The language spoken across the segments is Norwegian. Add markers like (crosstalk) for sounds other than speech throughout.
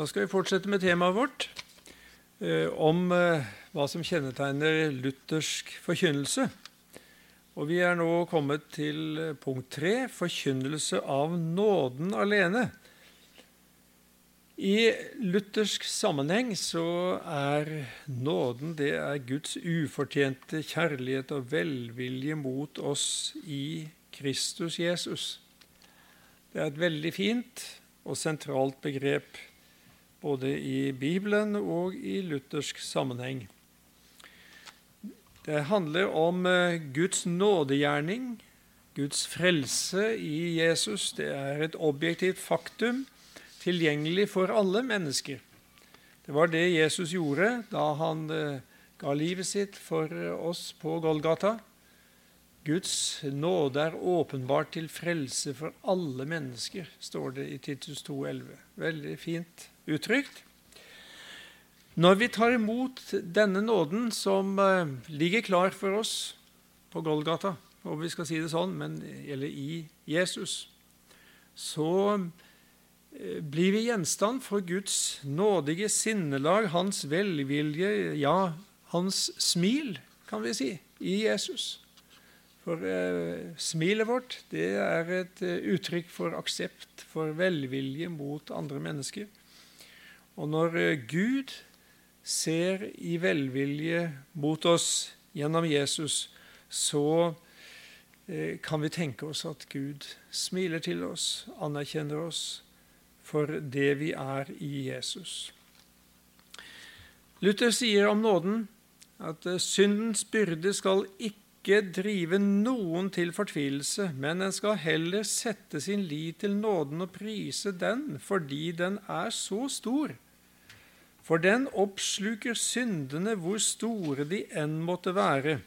Da skal vi fortsette med temaet vårt eh, om eh, hva som kjennetegner luthersk forkynnelse. Og Vi er nå kommet til eh, punkt tre forkynnelse av nåden alene. I luthersk sammenheng så er nåden det er Guds ufortjente kjærlighet og velvilje mot oss i Kristus Jesus. Det er et veldig fint og sentralt begrep både i Bibelen og i luthersk sammenheng. Det handler om eh, Guds nådegjerning, Guds frelse i Jesus. Det er et objektivt faktum tilgjengelig for alle mennesker. Det var det Jesus gjorde da han eh, ga livet sitt for oss på Golgata. Guds nåde er åpenbart til frelse for alle mennesker, står det i Titus 2,11. Veldig fint uttrykt. Når vi tar imot denne nåden som eh, ligger klar for oss på Golgata, om vi skal si det sånn, men, eller i Jesus, så eh, blir vi gjenstand for Guds nådige sinnelag, hans velvilje, ja, hans smil, kan vi si, i Jesus. For eh, smilet vårt det er et eh, uttrykk for aksept, for velvilje mot andre mennesker. Og når eh, Gud ser i velvilje mot oss gjennom Jesus, så eh, kan vi tenke oss at Gud smiler til oss, anerkjenner oss for det vi er i Jesus. Luther sier om nåden at eh, syndens byrde skal ikke drive noen til fortvilelse, men en skal heller sette sin lit til nåden og prise den fordi den er så stor. For den oppsluker syndene hvor store de enn måtte være.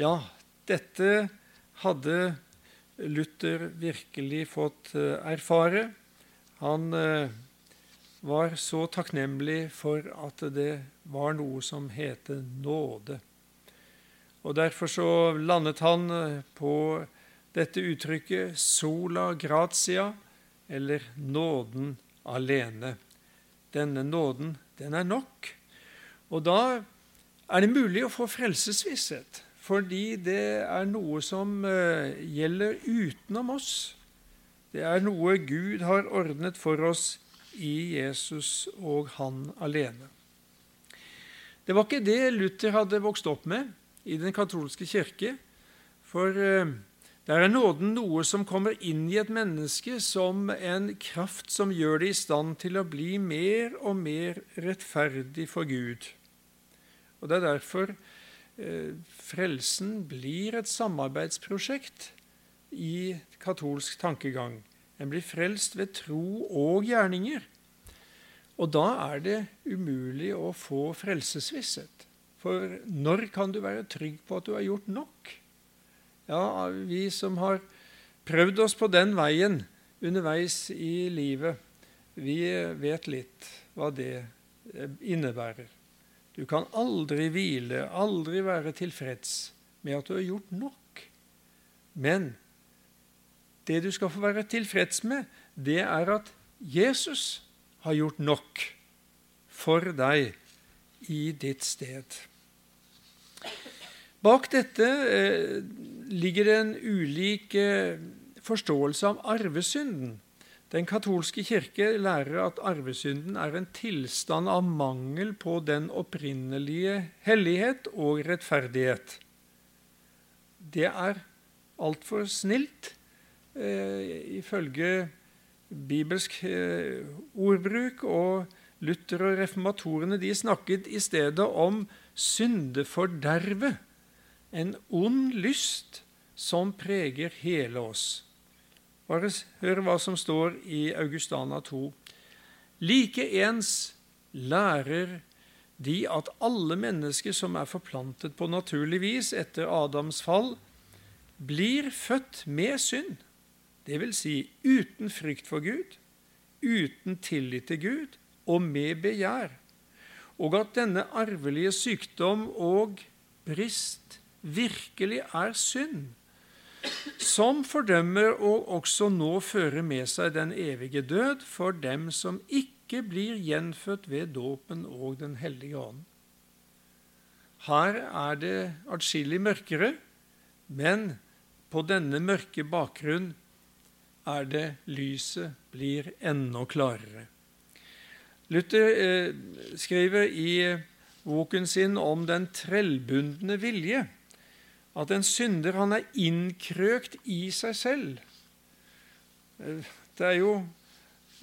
Ja, dette hadde Luther virkelig fått eh, erfare. Han eh, var så takknemlig for at det var noe som heter nåde. Og Derfor så landet han eh, på dette uttrykket 'sola gratia', eller 'nåden alene'. Denne nåden, den er nok. Og da er det mulig å få frelsesvisshet, fordi det er noe som uh, gjelder utenom oss. Det er noe Gud har ordnet for oss i Jesus og Han alene. Det var ikke det Luther hadde vokst opp med i den katolske kirke. For eh, der er nåden noe som kommer inn i et menneske som en kraft som gjør det i stand til å bli mer og mer rettferdig for Gud. Og Det er derfor eh, frelsen blir et samarbeidsprosjekt i katolsk tankegang. En blir frelst ved tro og gjerninger. Og da er det umulig å få frelsesvisshet. For når kan du være trygg på at du har gjort nok? Ja, vi som har prøvd oss på den veien underveis i livet, vi vet litt hva det innebærer. Du kan aldri hvile, aldri være tilfreds med at du har gjort nok. Men det du skal få være tilfreds med, det er at Jesus har gjort nok for deg i ditt sted. Bak dette eh, ligger det en ulik eh, forståelse av arvesynden. Den katolske kirke lærer at arvesynden er en tilstand av mangel på den opprinnelige hellighet og rettferdighet. Det er altfor snilt, eh, ifølge bibelsk eh, ordbruk. og Luther og reformatorene de snakket i stedet om syndefordervet en ond lyst som preger hele oss. Bare hør hva som står i Augustana 2. Likeens lærer de at alle mennesker som er forplantet på naturlig vis etter Adams fall, blir født med synd, dvs. Si uten frykt for Gud, uten tillit til Gud og med begjær, og at denne arvelige sykdom og brist virkelig er synd, som fordømmer og også nå fører med seg den evige død for dem som ikke blir gjenfødt ved dåpen og Den hellige ånd. Her er det atskillig mørkere, men på denne mørke bakgrunn er det lyset blir enda klarere. Luther eh, skriver i boken sin om den trellbundne vilje at en synder han er innkrøkt i seg selv. Eh, det er jo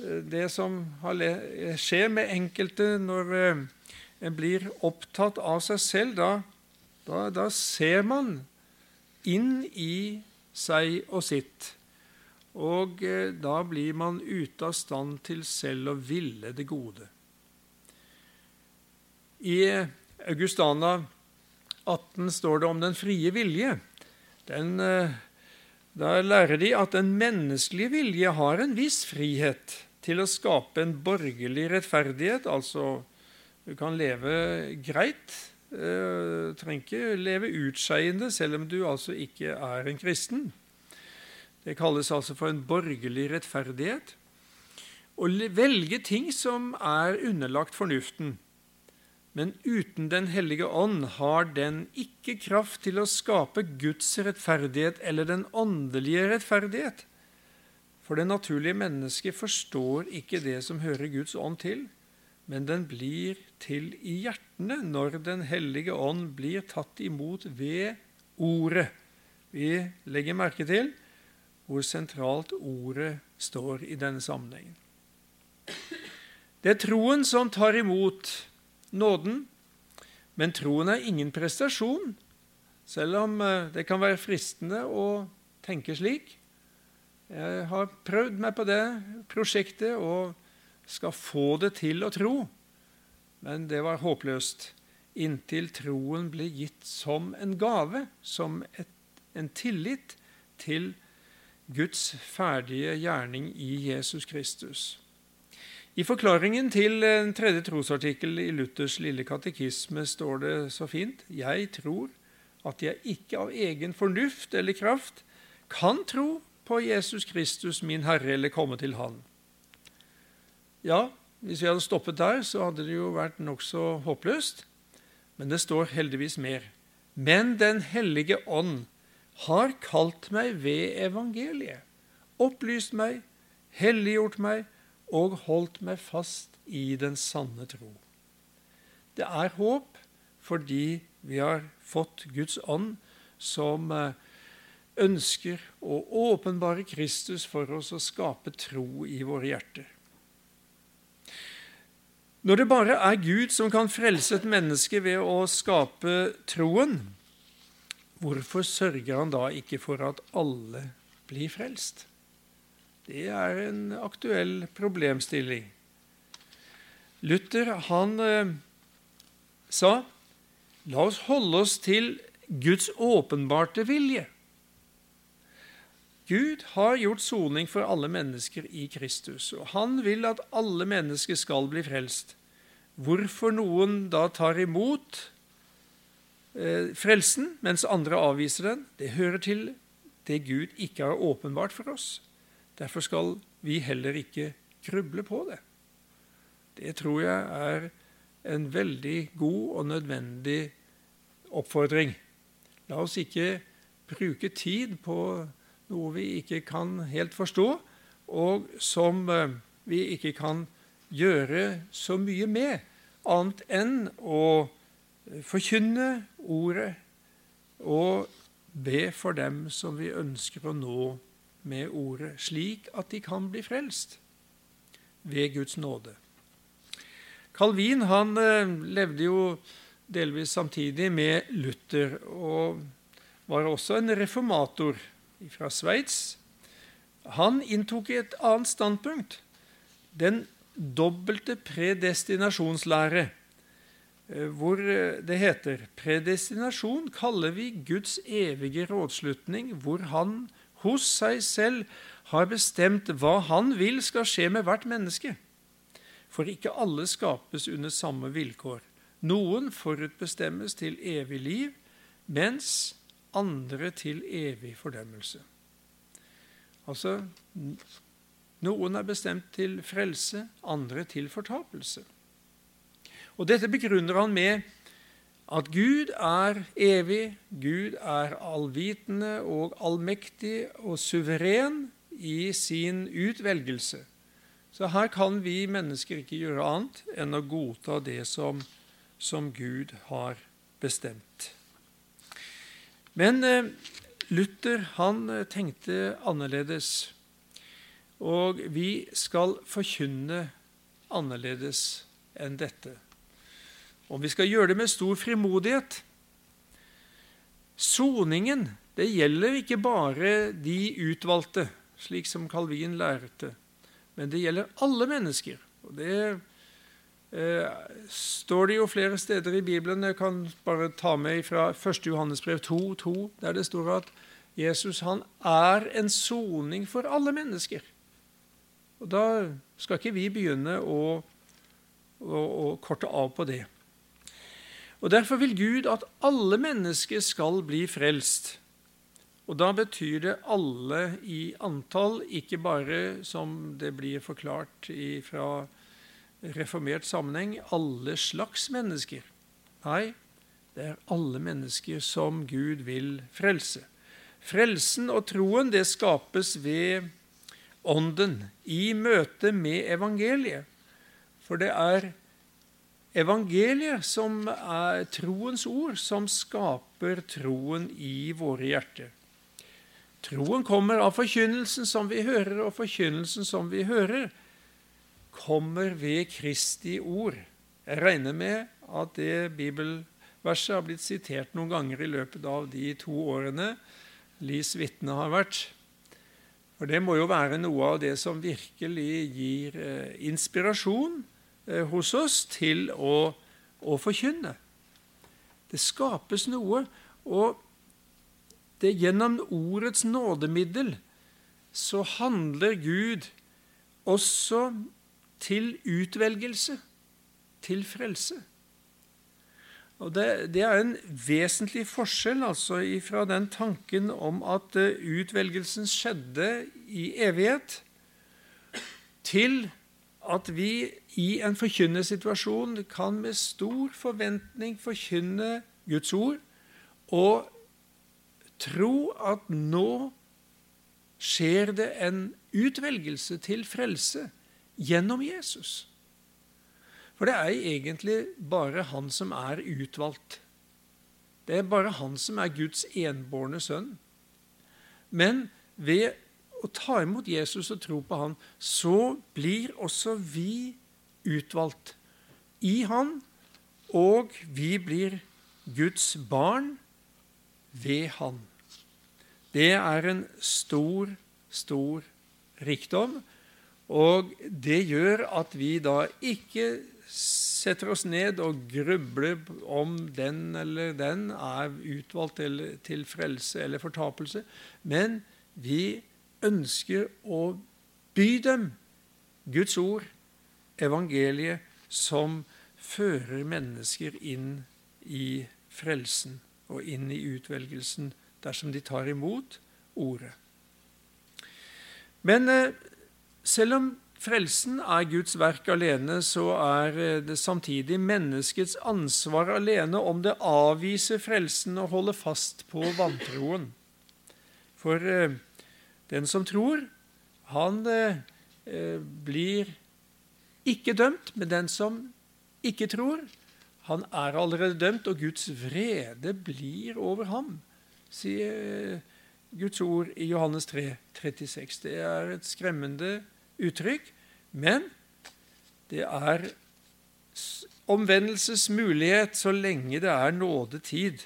eh, det som skjer med enkelte når eh, en blir opptatt av seg selv. Da, da, da ser man inn i seg og sitt. Og da blir man ute av stand til selv å ville det gode. I Augustana 18 står det om den frie vilje. Den, eh, der lærer de at den menneskelige vilje har en viss frihet til å skape en borgerlig rettferdighet. Altså du kan leve greit. Du trenger ikke leve utskeiende selv om du altså ikke er en kristen. Det kalles altså for en borgerlig rettferdighet. Å velge ting som er underlagt fornuften. Men uten Den hellige ånd har den ikke kraft til å skape Guds rettferdighet eller den åndelige rettferdighet. For det naturlige mennesket forstår ikke det som hører Guds ånd til, men den blir til i hjertene når Den hellige ånd blir tatt imot ved ordet. Vi legger merke til hvor sentralt ordet står i denne sammenhengen. Det er troen som tar imot nåden. Men troen er ingen prestasjon, selv om eh, det kan være fristende å tenke slik. Jeg har prøvd meg på det prosjektet og skal få det til å tro. Men det var håpløst inntil troen ble gitt som en gave, som et, en tillit til Guds ferdige gjerning i Jesus Kristus. I forklaringen til en tredje trosartikkel i Luthers lille katekisme står det så fint Jeg tror at jeg ikke av egen fornuft eller kraft kan tro på Jesus Kristus, min Herre, eller komme til Han. Ja, hvis vi hadde stoppet der, så hadde det jo vært nokså håpløst. Men det står heldigvis mer. Men Den hellige ånd har kalt meg ved evangeliet, opplyst meg, helliggjort meg og holdt meg fast i den sanne tro. Det er håp fordi vi har fått Guds ånd som eh, ønsker å åpenbare Kristus for oss og skape tro i våre hjerter. Når det bare er Gud som kan frelse et menneske ved å skape troen, hvorfor sørger han da ikke for at alle blir frelst? Det er en aktuell problemstilling. Luther han eh, sa la oss holde oss til Guds åpenbarte vilje. Gud har gjort soning for alle mennesker i Kristus, og han vil at alle mennesker skal bli frelst. Hvorfor noen da tar imot eh, frelsen, mens andre avviser den, det hører til det Gud ikke har åpenbart for oss. Derfor skal vi heller ikke gruble på det. Det tror jeg er en veldig god og nødvendig oppfordring. La oss ikke bruke tid på noe vi ikke kan helt forstå, og som eh, vi ikke kan gjøre så mye med, annet enn å forkynne ordet og be for dem som vi ønsker å nå med ordet, slik at de kan bli frelst ved Guds nåde. Calvin han eh, levde jo delvis samtidig med Luther og var også en reformator fra Sveits. Han inntok et annet standpunkt. Den dobbelte predestinasjonslære, eh, hvor eh, det heter predestinasjon kaller vi Guds evige rådslutning, hvor Han hos seg selv har bestemt hva han vil skal skje med hvert menneske. For ikke alle skapes under samme vilkår. Noen forutbestemmes til evig liv, mens andre til evig fordømmelse. Altså Noen er bestemt til frelse, andre til fortapelse. Og Dette begrunner han med at Gud er evig, Gud er allvitende og allmektig og suveren i sin utvelgelse. Så her kan vi mennesker ikke gjøre annet enn å godta det som, som Gud har bestemt. Men eh, Luther han eh, tenkte annerledes, og vi skal forkynne annerledes enn dette. Og vi skal gjøre det med stor frimodighet. Soningen det gjelder ikke bare de utvalgte, slik som Calvin lærte, men det gjelder alle mennesker. Og Det eh, står det jo flere steder i Bibelen. Jeg kan bare ta med fra 1. Johannesbrev 2, 2, der det står at Jesus han er en soning for alle mennesker. Og Da skal ikke vi begynne å, å, å korte av på det. Og Derfor vil Gud at alle mennesker skal bli frelst. Og Da betyr det alle i antall, ikke bare, som det blir forklart fra reformert sammenheng, alle slags mennesker. Nei, det er alle mennesker som Gud vil frelse. Frelsen og troen det skapes ved Ånden i møte med evangeliet. For det er evangeliet, som er troens ord, som skaper troen i våre hjerter. Troen kommer av forkynnelsen som vi hører, og forkynnelsen som vi hører, kommer ved Kristi ord. Jeg regner med at det bibelverset har blitt sitert noen ganger i løpet av de to årene Lis vitne har vært. For det må jo være noe av det som virkelig gir eh, inspirasjon hos oss til å, å forkynne. Det skapes noe, og det er gjennom ordets nådemiddel så handler Gud også til utvelgelse, til frelse. Og det, det, er en vesentlig forskjell altså fra den tanken om at eh, utvelgelsen skjedde i evighet, til at vi i en forkynnersituasjon kan med stor forventning forkynne Guds ord og tro at nå skjer det en utvelgelse til frelse gjennom Jesus. For det er egentlig bare han som er utvalgt. Det er bare han som er Guds enbårne sønn. Men ved å ta imot Jesus og tro på han, så blir også vi utvalgt i han, og vi blir Guds barn ved han. Det er en stor, stor rikdom, og det gjør at vi da ikke setter oss ned og grubler om den eller den er utvalgt til frelse eller fortapelse, men vi ønsker å by dem Guds ord, evangeliet, som fører mennesker inn i frelsen og inn i utvelgelsen dersom de tar imot ordet. Men eh, selv om frelsen er Guds verk alene, så er eh, det samtidig menneskets ansvar alene om det avviser frelsen og holder fast på vantroen. For eh, den som tror, han eh, blir ikke dømt, men den som ikke tror, han er allerede dømt, og Guds vrede blir over ham, sier Guds ord i Johannes 3, 36. Det er et skremmende uttrykk, men det er omvendelsesmulighet så lenge det er nådetid.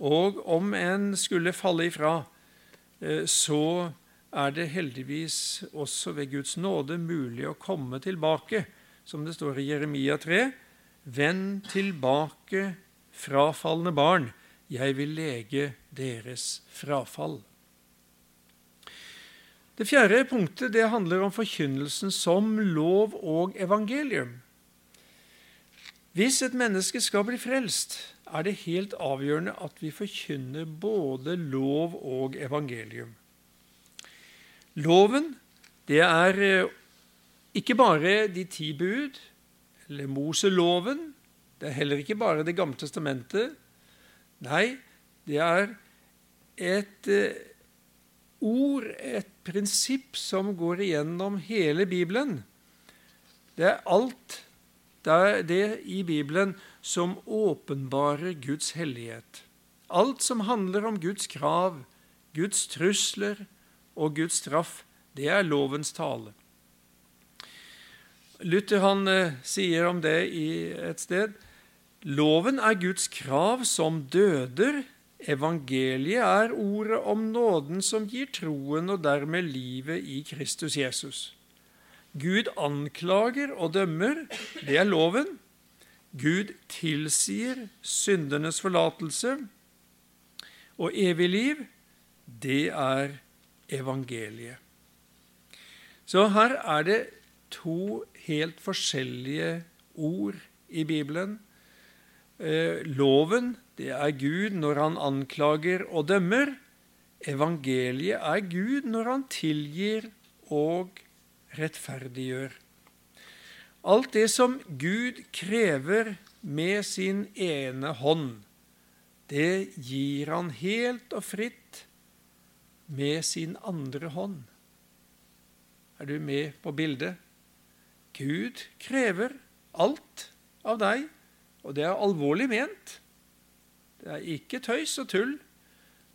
Og om en skulle falle ifra, eh, så er det heldigvis også ved Guds nåde mulig å komme tilbake, som det står i Jeremia 3. Vend tilbake, frafalne barn, jeg vil lege deres frafall. Det fjerde punktet det handler om forkynnelsen som lov og evangelium. Hvis et menneske skal bli frelst, er det helt avgjørende at vi forkynner både lov og evangelium. Loven det er eh, ikke bare de ti bud eller Moseloven. Det er heller ikke bare Det gamle testamentet. Nei, det er et eh, ord, et prinsipp, som går igjennom hele Bibelen. Det er alt det, er det i Bibelen som åpenbarer Guds hellighet. Alt som handler om Guds krav, Guds trusler og Guds straff, det er lovens tale. Luther han eh, sier om det i et sted Loven er Guds krav som døder. Evangeliet er ordet om nåden som gir troen og dermed livet i Kristus Jesus. Gud anklager og dømmer, det er loven. Gud tilsier syndernes forlatelse. Og evig liv, det er evangeliet. Så her er det to helt forskjellige ord i Bibelen. Eh, loven, det er Gud når han anklager og dømmer. Evangeliet er Gud når han tilgir og rettferdiggjør. Alt det som Gud krever med sin ene hånd, det gir han helt og fritt med sin andre hånd. Er du med på bildet? Gud krever alt av deg, og det er alvorlig ment. Det er ikke tøys og tull.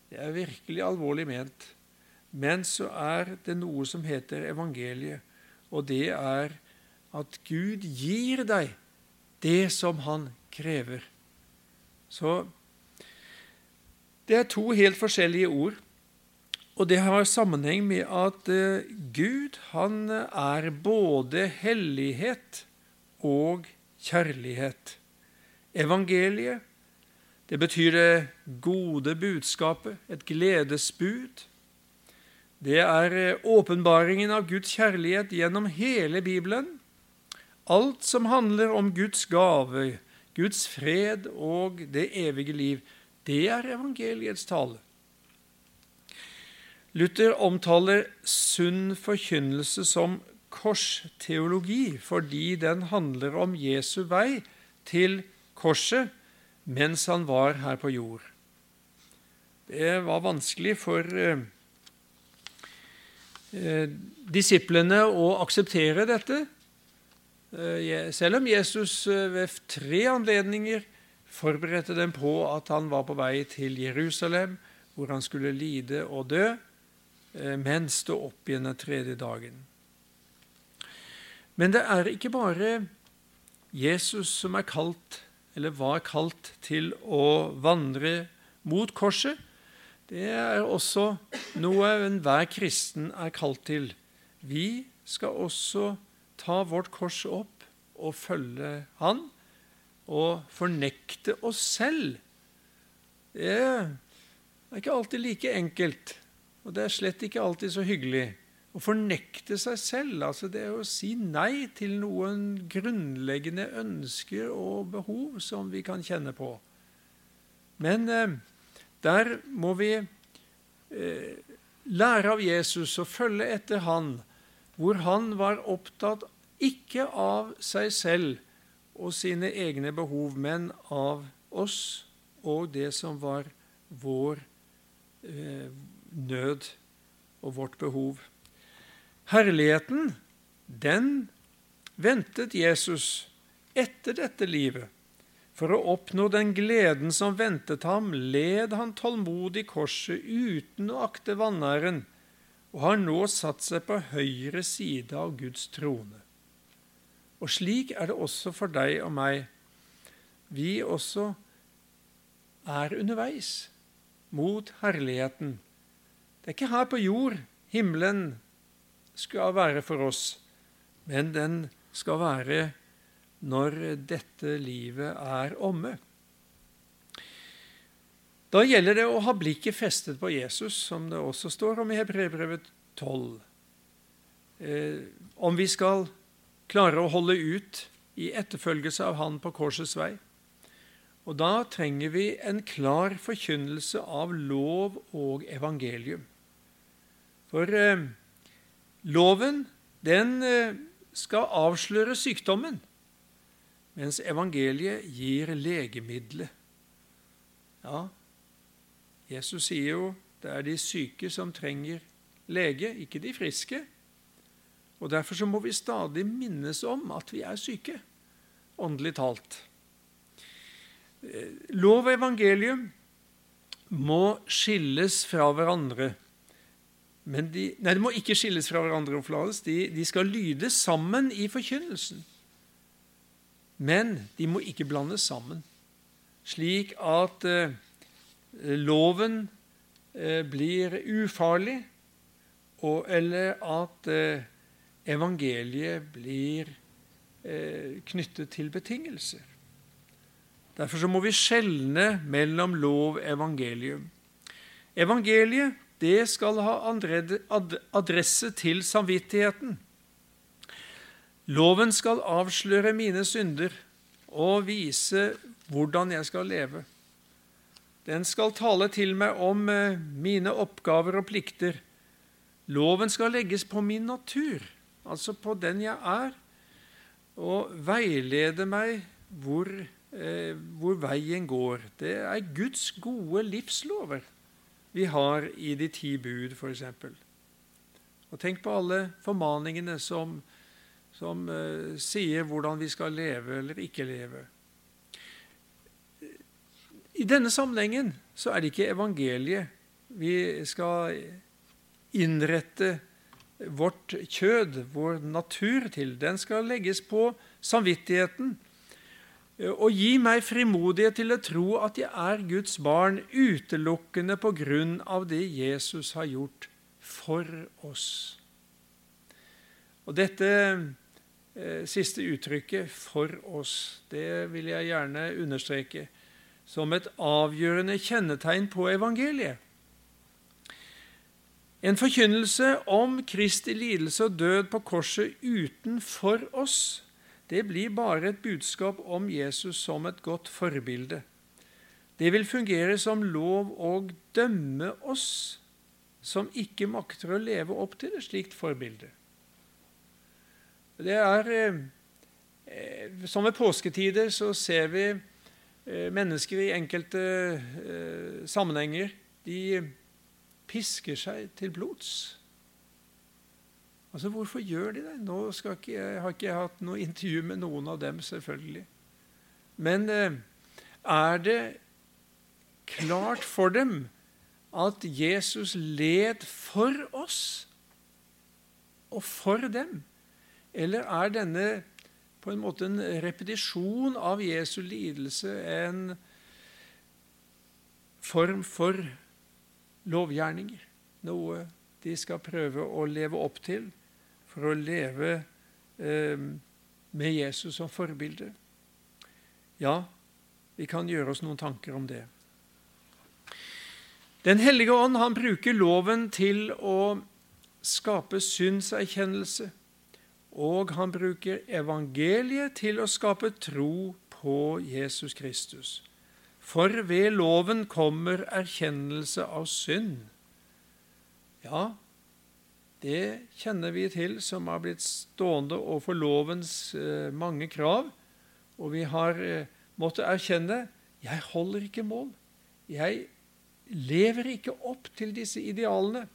Det er virkelig alvorlig ment. Men så er det noe som heter evangeliet, og det er at Gud gir deg det som Han krever. Så det er to helt forskjellige ord. Og det har sammenheng med at eh, Gud han er både hellighet og kjærlighet. Evangeliet, det betyr det gode budskapet, et gledesbud. Det er eh, åpenbaringen av Guds kjærlighet gjennom hele Bibelen. Alt som handler om Guds gave, Guds fred og det evige liv, det er evangeliets tale. Luther omtaler sunn forkynnelse som korsteologi fordi den handler om Jesu vei til korset mens han var her på jord. Det var vanskelig for eh, eh disiplene å akseptere dette, eh, selv om Jesus ved tre anledninger forberedte dem på at han var på vei til Jerusalem, hvor han skulle lide og dø. Eh, men stå opp igjen den tredje dagen. Men det er ikke bare Jesus som er kalt, eller var kalt, til å vandre mot korset. Det er også noe enhver kristen er kalt til. Vi skal også ta vårt kors opp og følge Han, og fornekte oss selv. Det er ikke alltid like enkelt. Og det er slett ikke alltid så hyggelig å fornekte seg selv. altså Det å si nei til noen grunnleggende ønsker og behov som vi kan kjenne på. Men eh, der må vi eh, lære av Jesus og følge etter han, hvor han var opptatt ikke av seg selv og sine egne behov, men av oss og det som var vår eh, nød og vårt behov. Herligheten, den ventet Jesus etter dette livet. For å oppnå den gleden som ventet ham, led han tålmodig korset uten å akte vanæren, og har nå satt seg på høyre side av Guds trone. Og slik er det også for deg og meg. Vi også er underveis mot herligheten, det er ikke her på jord himmelen skal være for oss, men den skal være når dette livet er omme. Da gjelder det å ha blikket festet på Jesus, som det også står om i Hebrevet 12. Eh, om vi skal klare å holde ut i etterfølgelse av Han på korsets vei. Og da trenger vi en klar forkynnelse av lov og evangelium. For eh, Loven den eh, skal avsløre sykdommen, mens evangeliet gir legemiddelet. Ja, Jesus sier jo det er de syke som trenger lege, ikke de friske. Og Derfor så må vi stadig minnes om at vi er syke, åndelig talt. Eh, lov og evangelium må skilles fra hverandre. Men de, nei, de må ikke skilles fra hverandre. De, de skal lyde sammen i forkynnelsen. Men de må ikke blandes sammen, slik at eh, loven eh, blir ufarlig, og, eller at eh, evangeliet blir eh, knyttet til betingelser. Derfor må vi skjelne mellom lov og evangelium. Evangeliet det skal ha adresse til samvittigheten. Loven skal avsløre mine synder og vise hvordan jeg skal leve. Den skal tale til meg om eh, mine oppgaver og plikter. Loven skal legges på min natur, altså på den jeg er, og veilede meg hvor Eh, hvor veien går. Det er Guds gode livslover vi har i de ti bud, f.eks. Og tenk på alle formaningene som, som uh, sier hvordan vi skal leve eller ikke leve. I denne sammenhengen så er det ikke evangeliet vi skal innrette vårt kjød, vår natur, til. Den skal legges på samvittigheten og gi meg frimodighet til å tro at jeg er Guds barn utelukkende på grunn av det Jesus har gjort for oss. Og dette eh, siste uttrykket 'for oss' det vil jeg gjerne understreke som et avgjørende kjennetegn på evangeliet. En forkynnelse om Kristi lidelse og død på korset utenfor oss det blir bare et budskap om Jesus som et godt forbilde. Det vil fungere som lov og dømme oss som ikke makter å leve opp til et slikt forbilde. Det er, eh, Som ved påsketider så ser vi eh, mennesker i enkelte eh, sammenhenger de pisker seg til blods. Altså, Hvorfor gjør de det? Nå ikke, jeg har ikke jeg hatt noe intervju med noen av dem, selvfølgelig. Men eh, er det klart for dem at Jesus led for oss og for dem? Eller er denne på en måte en repetisjon av Jesu lidelse en form for lovgjerninger? Noe de skal prøve å leve opp til? For å leve eh, med Jesus som forbilde? Ja, vi kan gjøre oss noen tanker om det. Den hellige ånd han bruker loven til å skape synserkjennelse, og han bruker evangeliet til å skape tro på Jesus Kristus. For ved loven kommer erkjennelse av synd. Ja, det kjenner vi til som har blitt stående overfor lovens eh, mange krav. Og vi har eh, måttet erkjenne jeg holder ikke mål. Jeg lever ikke opp til disse idealene.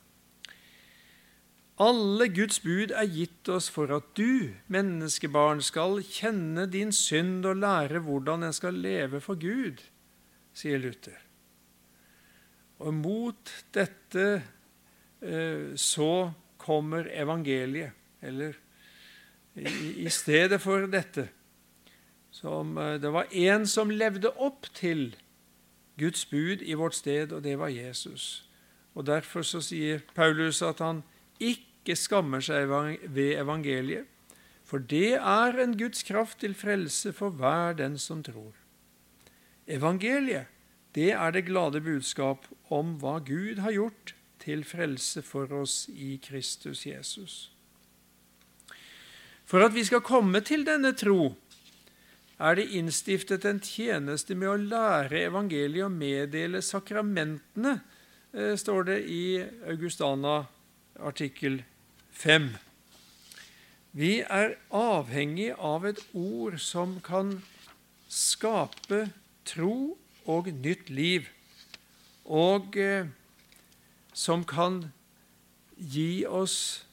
Alle Guds bud er gitt oss for at du, menneskebarn, skal kjenne din synd og lære hvordan en skal leve for Gud, sier Luther. Og mot dette eh, så kommer evangeliet, eller i, i stedet for dette. Som, eh, det var én som levde opp til Guds bud i vårt sted, og det var Jesus. Og Derfor så sier Paulus at han ikke skammer seg ved evangeliet, for det er en Guds kraft til frelse for hver den som tror. Evangeliet, det er det glade budskap om hva Gud har gjort til frelse for oss i Kristus Jesus. For at vi skal komme til denne tro, er det innstiftet en tjeneste med å lære evangeliet og meddele sakramentene, eh, står det i Augustana artikkel 5. Vi er avhengig av et ord som kan skape tro og nytt liv, og eh, som kan gi oss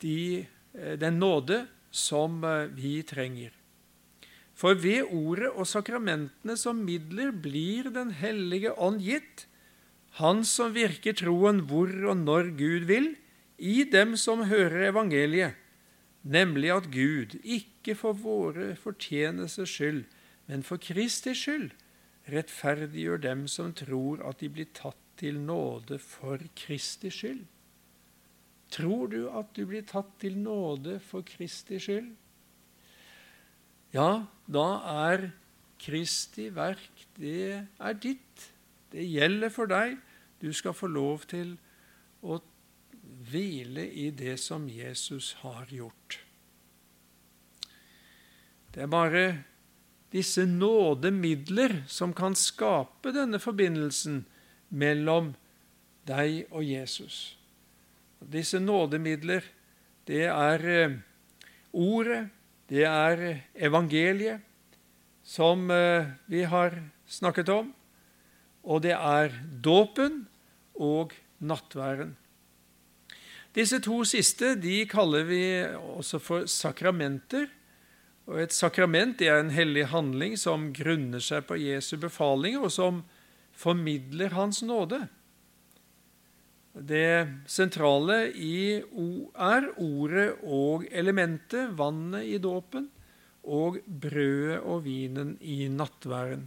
de, eh, den nåde som eh, vi trenger. For ved ordet og sakramentene som midler blir Den hellige ånd gitt, Han som virker troen hvor og når Gud vil, i dem som hører evangeliet, nemlig at Gud, ikke for våre fortjenesters skyld, men for Kristi skyld, rettferdiggjør dem som tror at de blir tatt til nåde for Kristi skyld. Tror du at du blir tatt til nåde for Kristi skyld? ja, da er Kristi verk, det er ditt. Det gjelder for deg. Du skal få lov til å hvile i det som Jesus har gjort. Det er bare disse nådemidler som kan skape denne forbindelsen mellom deg og Jesus. Disse nådemidler, det er eh, ordet, det er evangeliet, som eh, vi har snakket om, og det er dåpen og nattværen. Disse to siste de kaller vi også for sakramenter. Og Et sakrament er en hellig handling som grunner seg på Jesu befalinger, og som formidler Hans nåde. Det sentrale i er ordet og elementet, vannet i dåpen, og brødet og vinen i nattværen.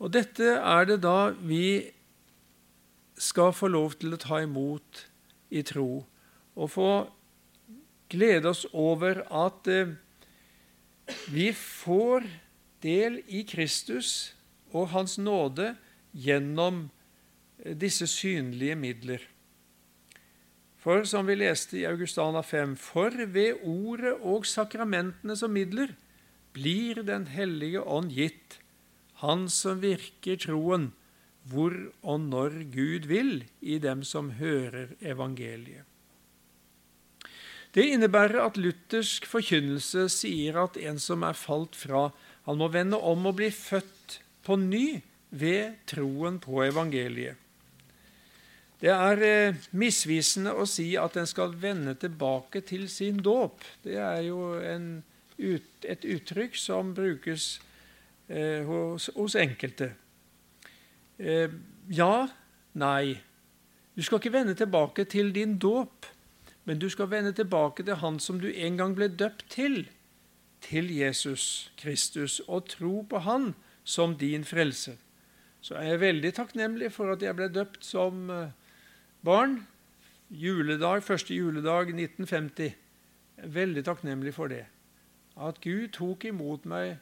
Og dette er det da vi skal få lov til å ta imot i tro, og få glede oss over at eh, vi får del i Kristus og Hans nåde gjennom disse synlige midler. For som vi leste i Augustana 5.: For ved ordet og sakramentene som midler blir Den hellige ånd gitt, Han som virker troen, hvor og når Gud vil, i dem som hører evangeliet. Det innebærer at luthersk forkynnelse sier at en som er falt fra, han må vende om og bli født på ny ved troen på evangeliet. Det er eh, misvisende å si at en skal vende tilbake til sin dåp. Det er jo en, et uttrykk som brukes eh, hos, hos, enkelte. Eh, ja, nei. Du skal ikke vende tilbake til din dåp, men du skal vende tilbake til Han som du en gang ble døpt til, til Jesus Kristus, og tro på Han som din frelse. Så er jeg veldig takknemlig for at jeg ble døpt som eh, barn. Juledag, første juledag 1950. Jeg er veldig takknemlig for det. At Gud tok imot meg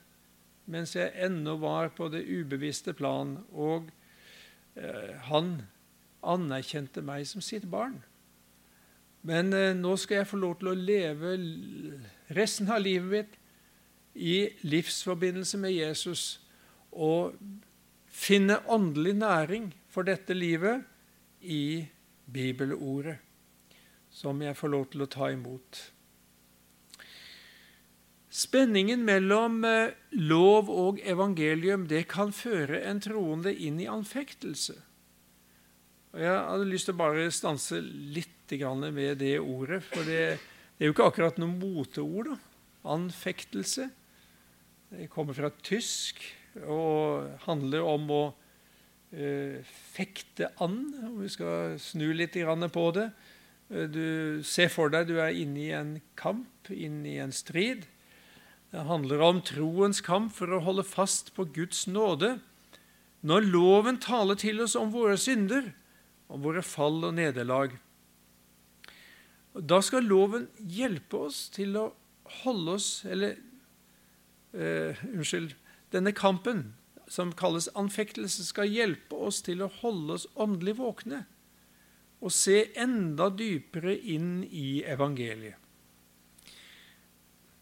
mens jeg ennå var på det ubevisste plan, og eh, han anerkjente meg som sitt barn. Men eh, nå skal jeg få lov til å leve resten av livet mitt i livsforbindelse med Jesus og finne åndelig næring for dette livet i bibelordet som jeg får lov til å ta imot. Spenningen mellom eh, lov og evangelium det kan føre en troende inn i anfektelse. Og Jeg hadde lyst til å bare stanse litt med det ordet, for det, det er jo ikke akkurat noe moteord. Anfektelse. Det kommer fra tysk og handler om å Eh, fekte an, om vi skal snu litt på det. Eh, du ser for deg du er inne i en kamp, inne i en strid. Det handler om troens kamp for å holde fast på Guds nåde. Når loven taler til oss om våre synder, om våre fall og nederlag. Da skal loven hjelpe oss til å holde oss Eller eh, unnskyld Denne kampen som kalles anfektelse, skal hjelpe oss til å holde oss åndelig våkne og se enda dypere inn i evangeliet.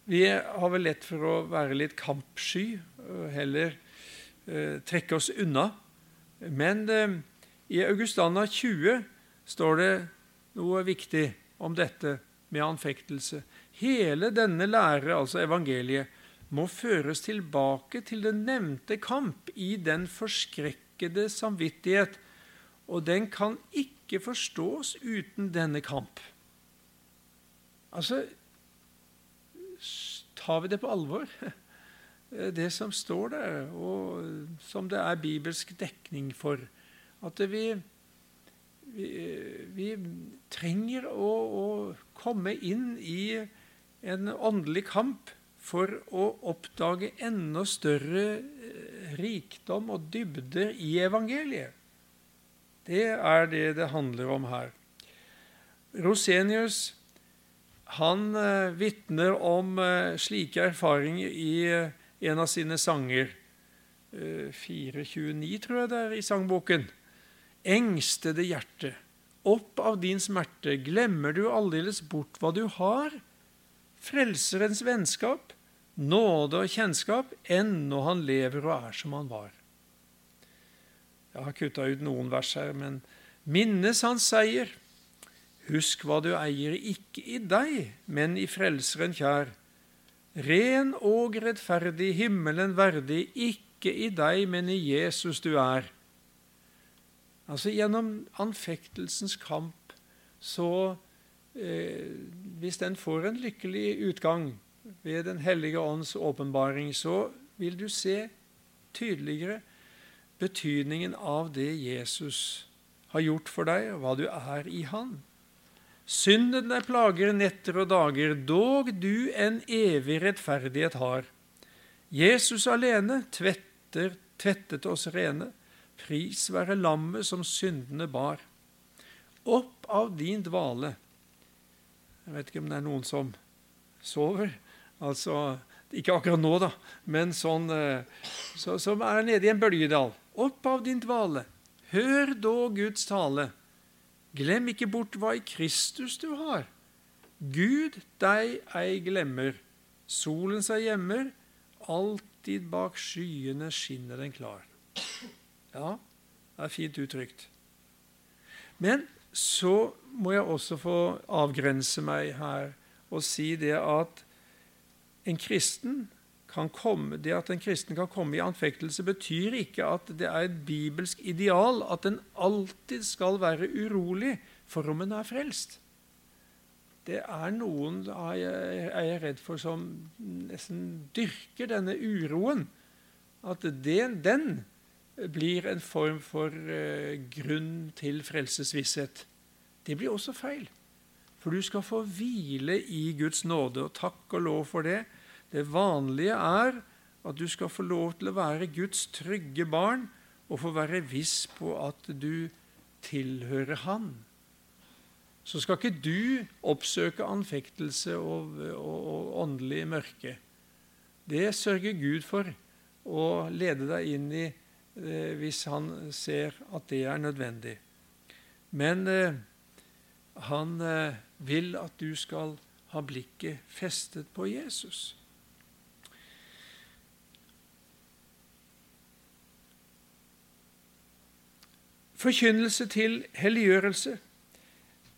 Vi har vel lett for å være litt kampsky heller eh, trekke oss unna. Men eh, i Augustana 20 står det noe viktig om dette med anfektelse. Hele denne lære, altså evangeliet, må føres tilbake til den nevnte kamp i den forskrekkede samvittighet, og den kan ikke forstås uten denne kamp. Altså Tar vi det på alvor, (laughs) det som står der, og som det er bibelsk dekning for? At vi, vi, vi trenger å, å komme inn i en åndelig kamp for å oppdage enda større eh, rikdom og dybder i evangeliet. Det er det det handler om her. Rosenius han eh, vitner om eh, slike erfaringer i en av sine sanger. Eh, 429, tror jeg det er i sangboken. Engstede hjerte, opp av din smerte, glemmer du aldeles bort hva du har? Frelserens vennskap, nåde og kjennskap, enn når han lever og er som han var. Jeg har kutta ut noen vers her, men minnes hans seier. Husk hva du eier, ikke i deg, men i Frelseren kjær. Ren og rettferdig, himmelen verdig, ikke i deg, men i Jesus du er. Altså Gjennom anfektelsens kamp så hvis den får en lykkelig utgang ved Den hellige ånds åpenbaring, så vil du se tydeligere betydningen av det Jesus har gjort for deg, og hva du er i Han. Synden deg plager netter og dager, dog du en evig rettferdighet har. Jesus alene tvetter, tvettet oss rene, pris være lammet som syndene bar. Opp av din dvale jeg vet ikke om det er noen som sover. Altså, Ikke akkurat nå, da, men sånn, eh, så, som er nede i en bølgedal. Opp av din dvale. Hør da Guds tale. Glem ikke bort hva i Kristus du har. Gud deg ei glemmer. Solen seg gjemmer. Alltid bak skyene skinner den klar. Ja, det er fint uttrykt. Men så må jeg også få avgrense meg her og si det at en kristen kan komme, det at en kristen kan komme i anfektelse, betyr ikke at det er et bibelsk ideal at en alltid skal være urolig for om en er frelst. Det er noen, er jeg, er redd for, som nesten dyrker denne uroen. At den, den blir en form for uh, grunn til frelsesvisshet. Det blir også feil. For du skal få hvile i Guds nåde, og takk og lov for det. Det vanlige er at du skal få lov til å være Guds trygge barn og få være viss på at du tilhører Han. Så skal ikke du oppsøke anfektelse og, og, og åndelig mørke. Det sørger Gud for å lede deg inn i eh, hvis han ser at det er nødvendig. Men eh, han eh, vil at du skal ha blikket festet på Jesus. Forkynnelse til helliggjørelse.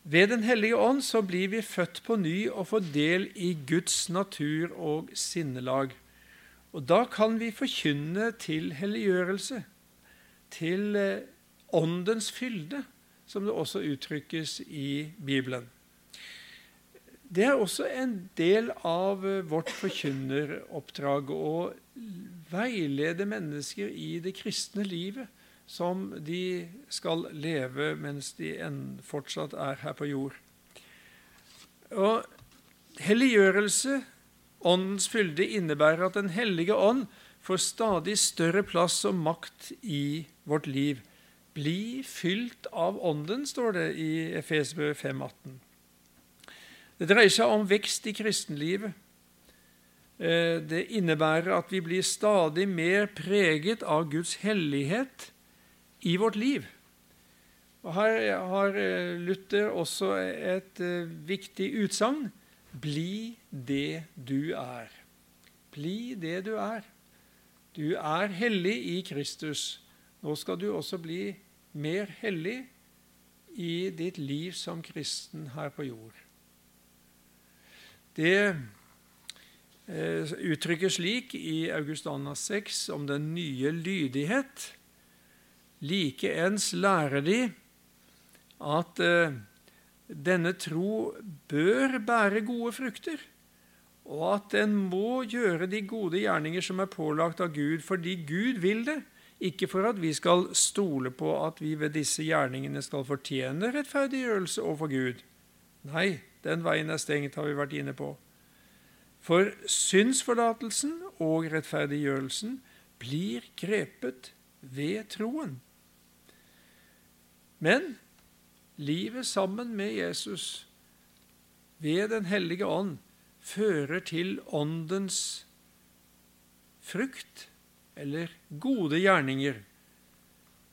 Ved Den hellige ånd så blir vi født på ny og får del i Guds natur og sinnelag. Og Da kan vi forkynne til helliggjørelse, til eh, åndens fylde som det også uttrykkes i Bibelen. Det er også en del av vårt forkynneroppdrag å veilede mennesker i det kristne livet som de skal leve mens de fortsatt er her på jord. Og Helliggjørelse, Åndens fylde, innebærer at Den hellige ånd får stadig større plass og makt i vårt liv. Bli fylt av Ånden, står det i Efesbø 5,18. Det dreier seg om vekst i kristenlivet. Eh, det innebærer at vi blir stadig mer preget av Guds hellighet i vårt liv. Og Her har eh, Luther også et eh, viktig utsagn. Bli det du er. Bli det du er. Du er hellig i Kristus. Nå skal du også bli mer hellig i ditt liv som kristen her på jord. Det eh, uttrykkes slik i Augustana 6 om den nye lydighet. Likeens lærer de at eh, denne tro bør bære gode frukter, og at den må gjøre de gode gjerninger som er pålagt av Gud, fordi Gud vil det, ikke for at vi skal stole på at vi ved disse gjerningene skal fortjene rettferdiggjørelse overfor Gud. Nei, den veien er stengt, har vi vært inne på. For synsforlatelsen og rettferdiggjørelsen blir grepet ved troen. Men livet sammen med Jesus ved Den hellige ånd fører til åndens frukt, eller gode gjerninger.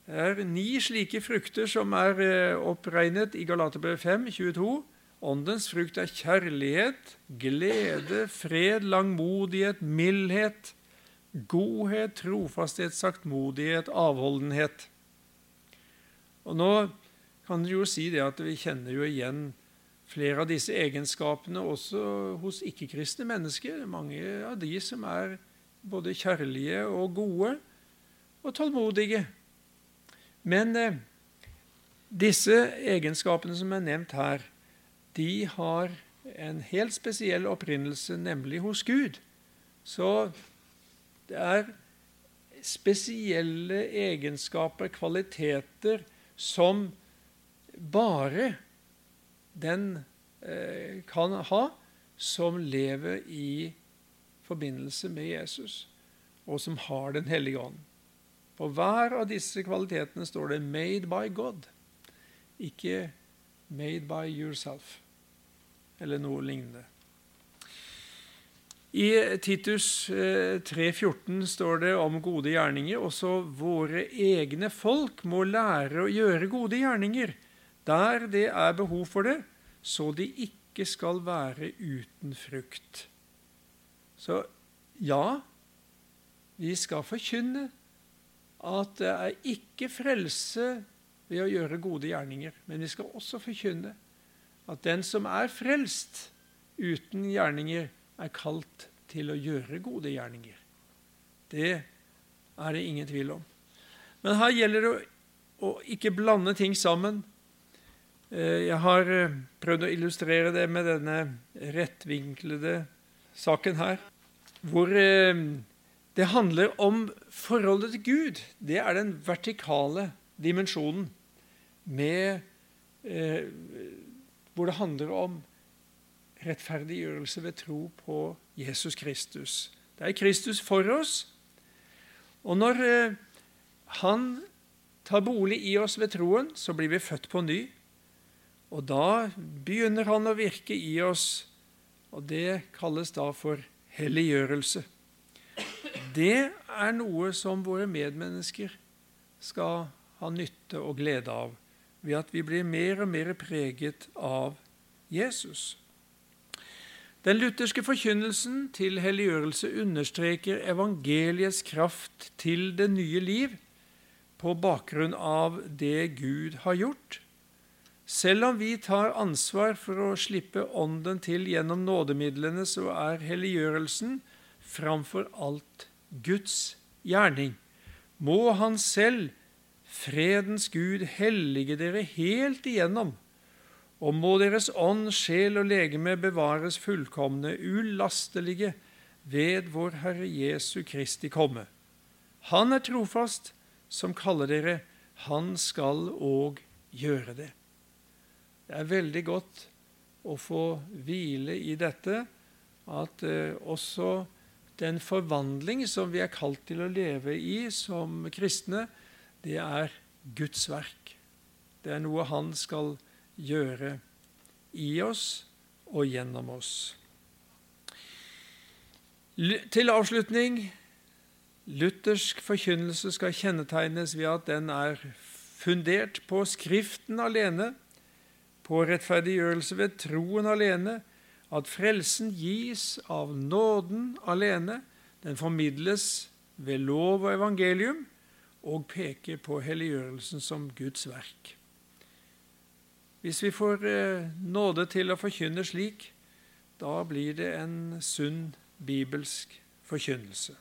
Det er ni slike frukter som er eh, oppregnet i Galaterbrevet 5, 22. Åndens frukt er kjærlighet, glede, fred, langmodighet, mildhet, godhet, trofasthet, saktmodighet, avholdenhet. Og Nå kan jo si det at vi kjenner jo igjen flere av disse egenskapene også hos ikke-kristne mennesker. Mange av de som er både kjærlige og gode og tålmodige. Men eh, disse egenskapene som er nevnt her, de har en helt spesiell opprinnelse, nemlig hos Gud. Så det er spesielle egenskaper, kvaliteter, som bare den eh, kan ha som lever i forbindelse med Jesus, og som har Den hellige ånd. På hver av disse kvalitetene står det 'made by God', ikke 'made by yourself', eller noe lignende. I Titus 3,14 eh, står det om gode gjerninger. Også våre egne folk må lære å gjøre gode gjerninger der det er behov for det, så de ikke skal være uten frukt. Så ja, vi skal forkynne at det er ikke frelse ved å gjøre gode gjerninger, men vi skal også forkynne at den som er frelst uten gjerninger, er kalt til å gjøre gode gjerninger. Det er det ingen tvil om. Men her gjelder det å ikke blande ting sammen. Eh, jeg har eh, prøvd å illustrere det med denne rettvinklede saken her hvor eh, det handler om forholdet til Gud. Det er den vertikale dimensjonen med, hvor det handler om rettferdiggjørelse ved tro på Jesus Kristus. Det er Kristus for oss. Og når Han tar bolig i oss ved troen, så blir vi født på ny. Og da begynner Han å virke i oss, og det kalles da for helliggjørelse. Det er noe som våre medmennesker skal ha nytte og glede av ved at vi blir mer og mer preget av Jesus. Den lutherske forkynnelsen til helliggjørelse understreker evangeliets kraft til det nye liv på bakgrunn av det Gud har gjort, selv om vi tar ansvar for å slippe Ånden til gjennom nådemidlene, så er helliggjørelsen framfor alt Guds gjerning. Må Han selv, fredens Gud, hellige dere helt igjennom, og må deres ånd, sjel og legeme bevares fullkomne, ulastelige, ved vår Herre Jesu Kristi komme. Han er trofast, som kaller dere, han skal òg gjøre det. Det er veldig godt å få hvile i dette, at eh, også den forvandling som vi er kalt til å leve i som kristne, det er Guds verk. Det er noe Han skal gjøre i oss og gjennom oss. Til avslutning luthersk forkynnelse skal kjennetegnes ved at den er fundert på Skriften alene, på rettferdiggjørelse ved troen alene, at frelsen gis av nåden alene, den formidles ved lov og evangelium, og peker på helliggjørelsen som Guds verk. Hvis vi får eh, nåde til å forkynne slik, da blir det en sunn bibelsk forkynnelse.